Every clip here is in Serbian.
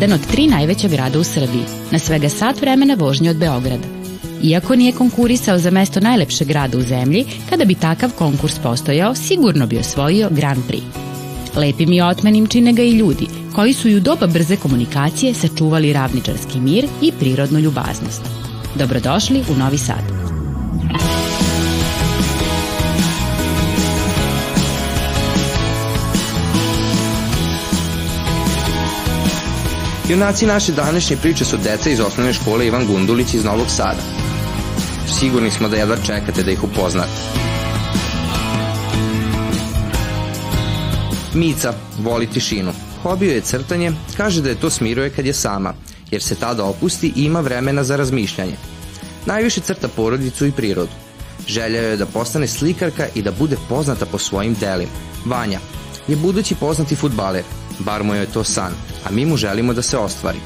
Jedan od tri najveća grada u Srbiji, na svega sat vremena vožnje od Beograda. Iako nije konkurisao za mesto najlepšeg grada u zemlji, kada bi takav konkurs postojao, sigurno bi osvojio Grand Prix. Lepim i otmenim čine ga i ljudi, koji su i u doba brze komunikacije sačuvali ravničarski mir i prirodnu ljubaznost. Dobrodošli u Novi Sad. Junaci naše današnje priče su deca iz osnovne škole Ivan Gundulić iz Novog Sada. Sigurni smo da jedva čekate da ih upoznate. Mica voli tišinu. Hobio je crtanje, kaže da je to smiruje kad je sama, jer se tada opusti i ima vremena za razmišljanje. Najviše crta porodicu i prirodu. Želja je da postane slikarka i da bude poznata po svojim delima. Vanja je budući poznati futbaler, bar mu je to san, a mi mu želimo da se ostvari.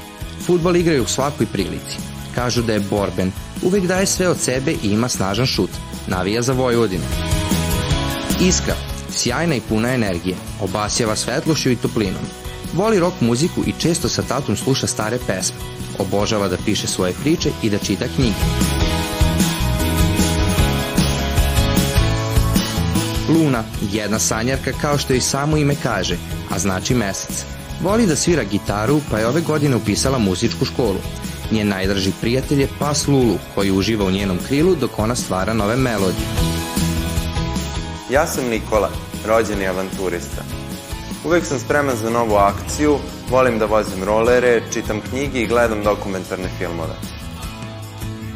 Futbol igraju u svakoj prilici. Kažu da je borben, uvek daje sve od sebe i ima snažan šut. Navija za Vojvodinu. Iskra, sjajna i puna energije, obasjava svetlošću i toplinom. Voli rock muziku i često sa tatom sluša stare pesme. Obožava da piše svoje priče i da čita knjige. Luna, jedna sanjarka kao što i samo ime kaže, a znači mesec. Voli da svira gitaru, pa je ove godine upisala muzičku školu. Njen najdraži prijatelj je pas Lulu, koji uživa u njenom krilu dok ona stvara nove melodije. Ja sam Nikola, rođeni avanturista. Uvek sam spreman za novu akciju, volim da vozim rolere, čitam knjige i gledam dokumentarne filmove.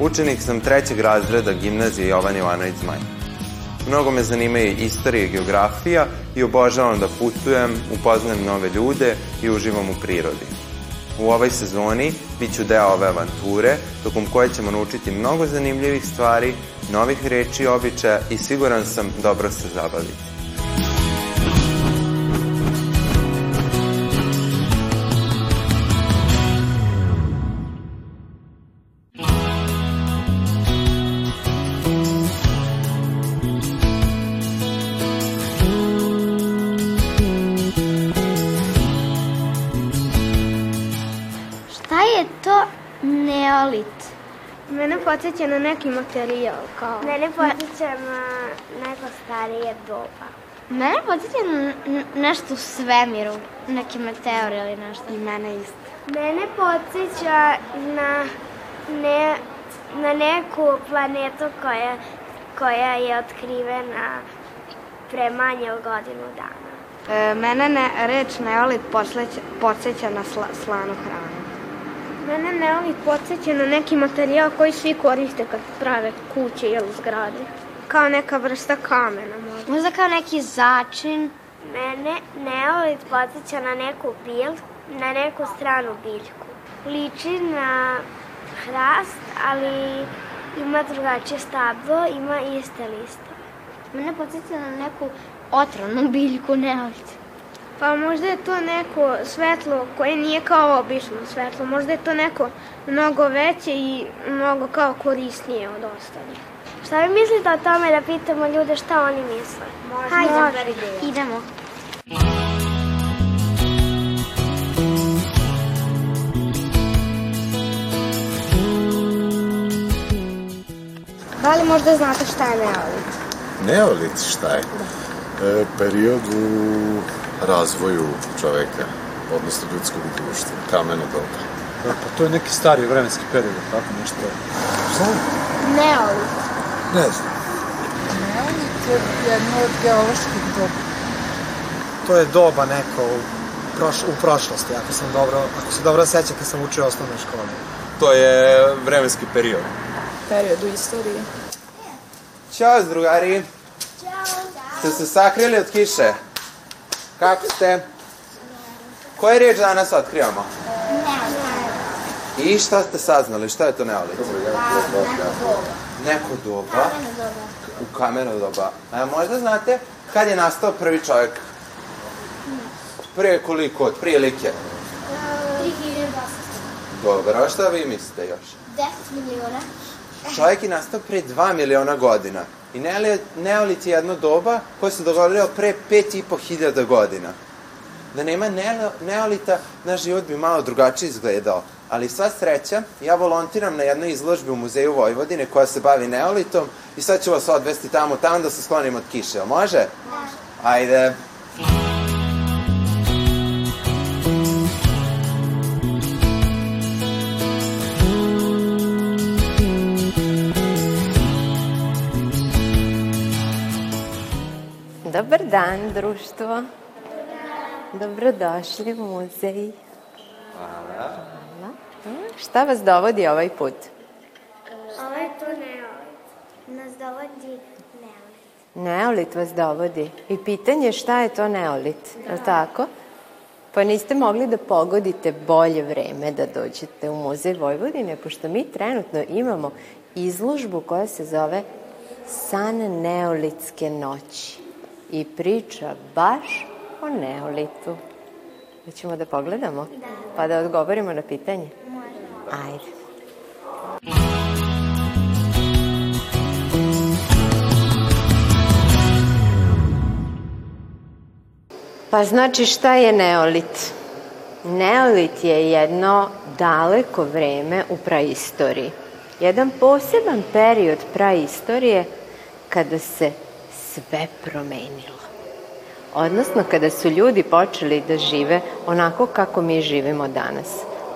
Učenik sam trećeg razreda gimnazije Jovan Jovanović Zmaj. Mnogo me zanimaju istorija i geografija i obožavam da putujem, upoznajem nove ljude i uživam u prirodi. U ovoj sezoni bit ću deo ove avanture, tokom koje ćemo naučiti mnogo zanimljivih stvari, novih reči i običaja i siguran sam dobro se zabaviti. Podsjeća na neki materijal, kao... Mene podsjeća na neko starije doba. Mene podsjeća na nešto u svemiru, neki meteor ili nešto. I mene isto. Mene podsjeća na, ne, na neku planetu koja, koja je otkrivena pre manje od godinu dana. E, mene ne, reč neolit podsjeća na sla, slanu hranu. Mene neolit podsjeća na neki materijal koji svi koriste kad prave kuće ili zgrade. Kao neka vrsta kamena možda. Možda kao neki začin. Mene neolit podsjeća na neku bil, na neku stranu biljku. Liči na hrast, ali ima drugačije stablo, ima iste liste. Mene podsjeća na neku otrovnu biljku neolit. Pa možda je to neko svetlo koje nije kao obično svetlo, možda je to neko mnogo veće i mnogo kao korisnije od ostalih. Šta vi mislite o tome da pitamo ljude šta oni misle? Može. Hajde, Može. idemo. Da li možda znate šta je neolit? Neolit šta je? Da. E, period u razvoju čoveka, odnosno ljudskog društva, kameno doba. Da, pa to je neki stari vremenski period, tako nešto. Znam. Neolit. Ne znam. Neolit je jedno od geoloških doba. To je doba neko u, proš, u prošlosti, ako sam dobro, ako se dobro seća kad sam učio osnovne škole. To je vremenski period. Period u istoriji. Ćao, drugari. Ćao. Ste se sakrili od kiše? Kako ste? Koje reč danas otkrivamo? I šta ste saznali? Šta je to neolit? neko doba, u kameno doba. A možda znate kad je nastao prvi čovjek? Pre koliko, od prilike? 3200. Dobro, a šta vi mislite još? 10 miliona. Čovjek je nastao pre 2 miliona godina. I neolit, je jedno doba koje se dogodilo pre 5.500 godina. Da nema neo, neolita, naš život bi malo drugačije izgledao. Ali sva sreća, ja volontiram na jednoj izložbi u Muzeju Vojvodine koja se bavi neolitom i sad ću vas odvesti tamo, tamo da se sklonim od kiše. Jel može? Ajde. Dobar dan, društvo. Dobrodošli u muzej. Hvala. Hvala. Šta vas dovodi ovaj put? Je to neolit. Nas dovodi neolit. Neolit vas dovodi. I pitanje je šta je to neolit, da. je tako? Pa niste mogli da pogodite bolje vreme da dođete u muzej Vojvodine, pošto mi trenutno imamo izložbu koja se zove San neolitske noći i priča baš o neolitu. Hoćemo da pogledamo? Da. Pa da odgovorimo na pitanje? Može. Ajde. Pa znači šta je neolit? Neolit je jedno daleko vreme u praistoriji. Jedan poseban period praistorije kada se sve promenilo. Odnosno kada su ljudi počeli da žive onako kako mi živimo danas.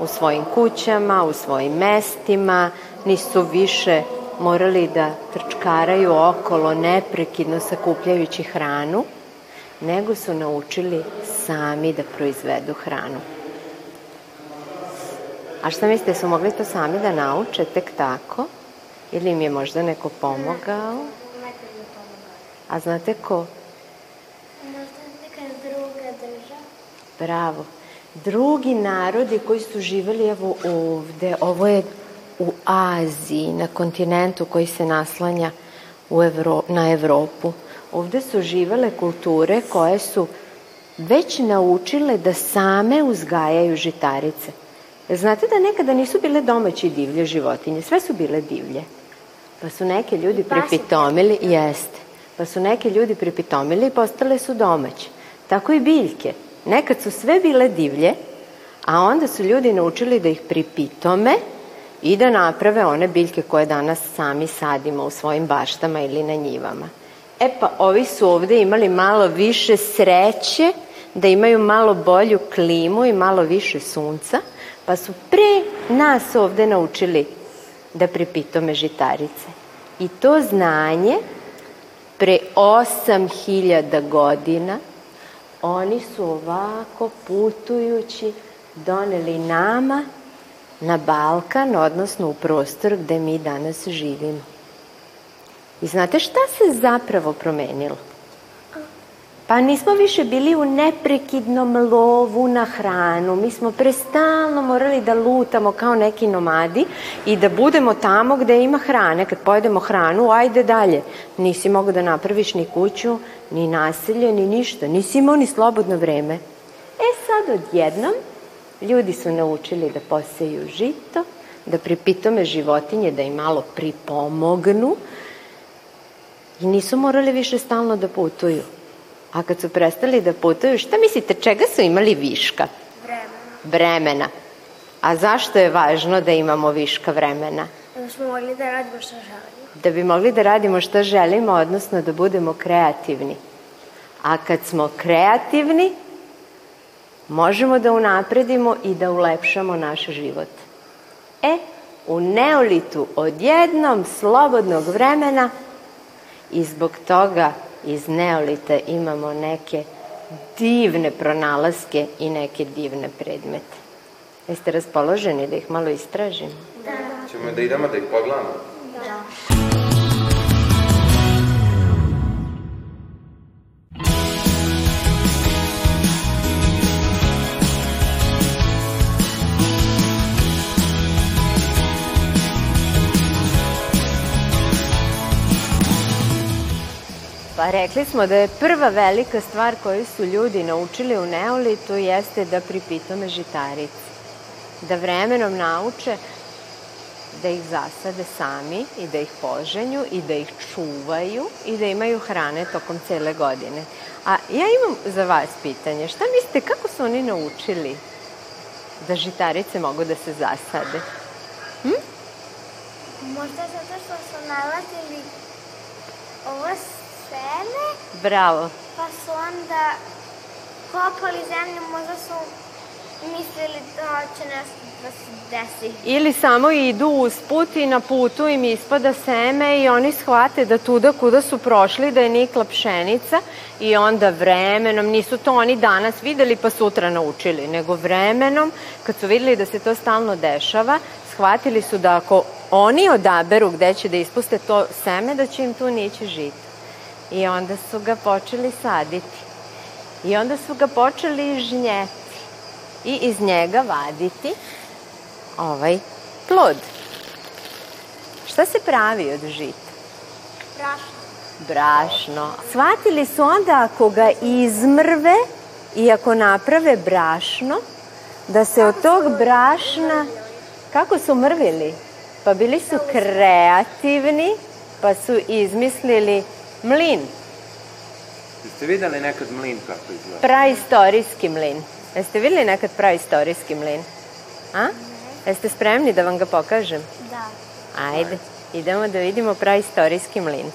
U svojim kućama, u svojim mestima, nisu više morali da trčkaraju okolo neprekidno sakupljajući hranu, nego su naučili sami da proizvedu hranu. A šta mislite, su mogli to sami da nauče tek tako? Ili im je možda neko pomogao? A znate ko? Možda neka druga država. Bravo. Drugi narodi koji su živeli evo ovde, ovo je u Aziji, na kontinentu koji se naslanja u Evro, na Evropu. Ovde su živele kulture koje su već naučile da same uzgajaju žitarice. Znate da nekada nisu bile domaće divlje životinje, sve su bile divlje. Pa su neke ljudi prepitomili, jeste, pa su neke ljudi prepitomili i postale su domaće. Tako i biljke. Nekad su sve bile divlje, a onda su ljudi naučili da ih pripitome i da naprave one biljke koje danas sami sadimo u svojim baštama ili na njivama. E pa ovi su ovde imali malo više sreće, da imaju malo bolju klimu i malo više sunca, pa su pre nas ovde naučili da pripitome žitarice. I to znanje pre 8000 godina oni su ovako putujući doneli nama na Balkan, odnosno u prostor gde mi danas živimo. I znate šta se zapravo promenilo? Pa nismo više bili u neprekidnom lovu na hranu. Mi smo prestalno morali da lutamo kao neki nomadi i da budemo tamo gde ima hrane. Kad pojedemo hranu, ajde dalje. Nisi mogao da napraviš ni kuću, ni naselje, ni ništa. Nisi imao ni slobodno vreme. E sad odjednom ljudi su naučili da poseju žito, da pripitome životinje da im malo pripomognu i nisu morali više stalno da putuju. A kad su prestali da putuju, šta mislite, čega su imali viška? Vremena. Vremena. A zašto je važno da imamo viška vremena? Da smo mogli da radimo što želimo. Da bi mogli da radimo šta želimo, odnosno da budemo kreativni. A kad smo kreativni, možemo da unapredimo i da ulepšamo naš život. E, u neolitu odjednom slobodnog vremena i zbog toga iz neolita imamo neke divne pronalaske i neke divne predmete. Jeste raspoloženi da ih malo istražimo? Da. Ćemo da idemo da ih pogledamo? Da. Pa rekli smo da je prva velika stvar koju su ljudi naučili u neolitu jeste da pripitome žitarice. Da vremenom nauče da ih zasade sami i da ih poženju i da ih čuvaju i da imaju hrane tokom cele godine. A ja imam za vas pitanje, šta mislite kako su oni naučili da žitarice mogu da se zasade? Hm? Možda zato što su nalazili ovo seme, Bravo. pa su onda kopali zemlju, možda su mislili da će nešto da se desi. Ili samo idu usput i na putu im ispada seme i oni shvate da tuda kuda su prošli da je nikla pšenica i onda vremenom, nisu to oni danas videli pa sutra naučili, nego vremenom kad su videli da se to stalno dešava, shvatili su da ako oni odaberu gde će da ispuste to seme, da će im tu nići žita. I onda su ga počeli saditi. I onda su ga počeli žnjeti i iz njega vaditi ovaj plod. Šta se pravi od žita? Brašno. Brašno. Shvatili su onda ako ga izmrve i ako naprave brašno, da se od tog brašna... Kako su mrvili? Pa bili su kreativni, pa su izmislili mlin, Jeste videli nekad mlin kako izgleda? praistorijski mlin. Jeste videli nekad praistorijski mlin? A? Jeste spremni da vam ga pokažem? Da. Ajde, idemo da vidimo praistorijski mlin.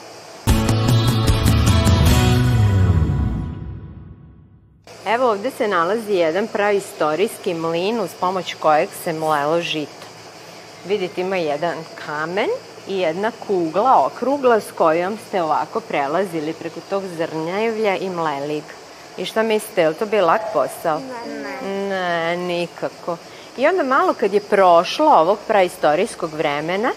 Evo ovde se nalazi jedan praistorijski mlin uz pomoć kojeg se mlelo žito. Vidite ima jedan kamen i jedna kugla okrugla s kojom ste ovako prelazili preko tog zrnjevlja i mleli ga. I šta mislite, je li to bio lak posao? Ne. Ne, nikako. I onda malo kad je prošlo ovog praistorijskog vremena,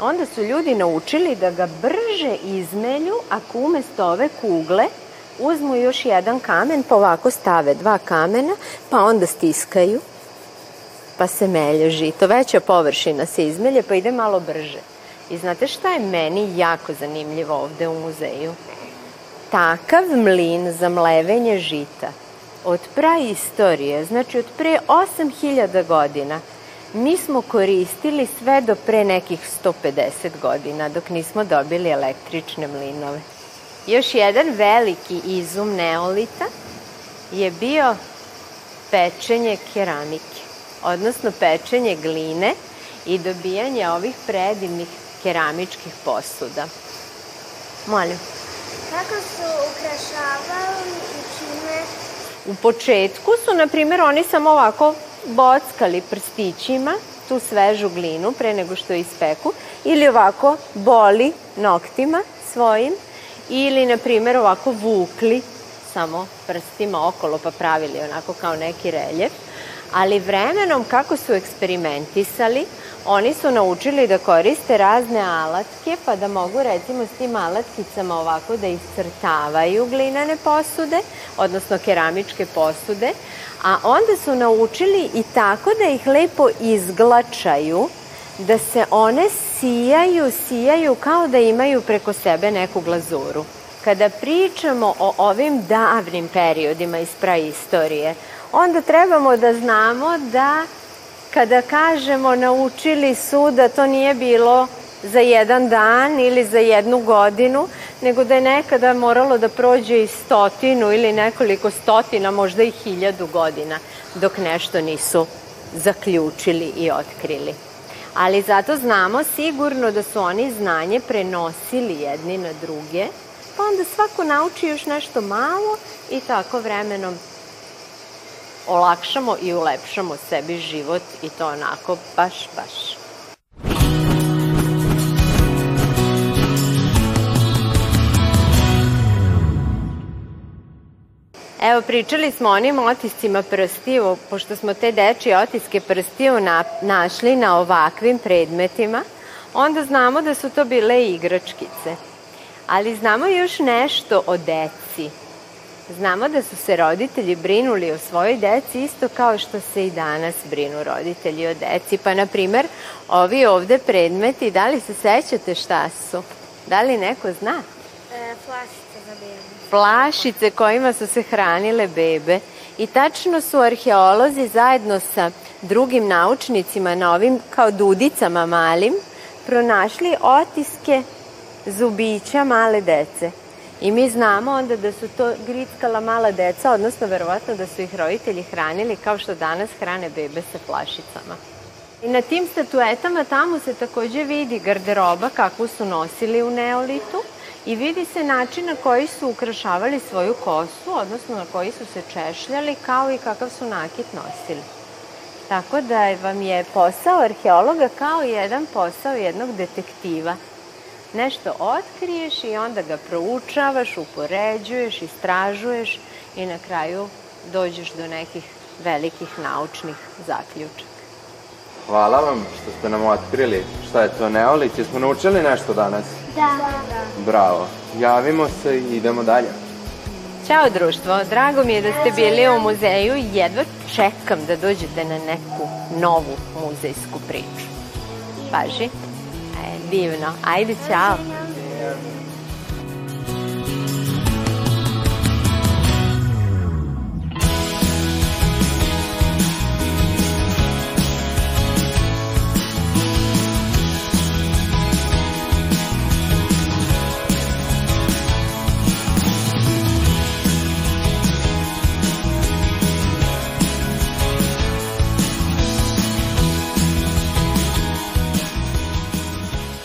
onda su ljudi naučili da ga brže izmelju ako umesto ove kugle uzmu još jedan kamen, pa ovako stave dva kamena, pa onda stiskaju, pa se melje žito. Veća površina se izmelje, pa ide malo brže. I znate šta je meni jako zanimljivo ovde u muzeju? Takav mlin za mlevenje žita od praistorije, znači od pre 8000 godina, mi smo koristili sve do pre nekih 150 godina, dok nismo dobili električne mlinove. Još jedan veliki izum neolita je bio pečenje keramike, odnosno pečenje gline i dobijanje ovih predivnih keramičkih posuda. Molim. Kako su ukrašavali i čime? U početku su, na primjer, oni samo ovako bockali prstićima tu svežu glinu pre nego što je ispeku ili ovako boli noktima svojim ili, na primjer, ovako vukli samo prstima okolo pa pravili onako kao neki reljef. Ali vremenom kako su eksperimentisali, oni su naučili da koriste razne alatke, pa da mogu recimo s tim alatkicama ovako da iscrtavaju glinene posude, odnosno keramičke posude, a onda su naučili i tako da ih lepo izglačaju, da se one sijaju, sijaju kao da imaju preko sebe neku glazuru. Kada pričamo o ovim davnim periodima iz praistorije, onda trebamo da znamo da kada kažemo naučili su da to nije bilo za jedan dan ili za jednu godinu, nego da je nekada moralo da prođe i stotinu ili nekoliko stotina, možda i hiljadu godina, dok nešto nisu zaključili i otkrili. Ali zato znamo sigurno da su oni znanje prenosili jedni na druge, pa onda svako nauči još nešto malo i tako vremenom olakšamo i ulepšamo sebi život i to onako baš, baš. Evo, pričali smo o onim otiscima prstiju, pošto smo te dečije otiske prstiju na, našli na ovakvim predmetima, onda znamo da su to bile igračkice. Ali znamo još nešto o deci. Znamo da su se roditelji brinuli o svojoj deci isto kao što se i danas brinu roditelji o deci. Pa, na primer, ovi ovde predmeti, da li se sećate šta su? Da li neko zna? E, flašice za bebe. Flašice kojima su se hranile bebe. I tačno su arheolozi zajedno sa drugim naučnicima na ovim kao dudicama malim pronašli otiske zubića male dece. I mi znamo onda da su to grickala mala deca, odnosno verovatno da su ih roditelji hranili kao što danas hrane bebe sa flašicama. I na tim statuetama tamo se takođe vidi garderoba kakvu su nosili u neolitu i vidi se način na koji su ukrašavali svoju kosu, odnosno na koji su se češljali, kao i kakav su nakit nosili. Tako da vam je posao arheologa kao jedan posao jednog detektiva. Nešto otkriješ i onda ga proučavaš, upoređuješ, istražuješ i na kraju dođeš do nekih velikih naučnih zaključaka. Hvala vam što ste nam otkrili šta je to neolit. Jesmo naučili nešto danas? Da. Bravo. Javimo se i idemo dalje. Ćao društvo, drago mi je da ste bili u muzeju i jedva čekam da dođete na neku novu muzejsku priču. Paži. E, divno. Ajde, čao.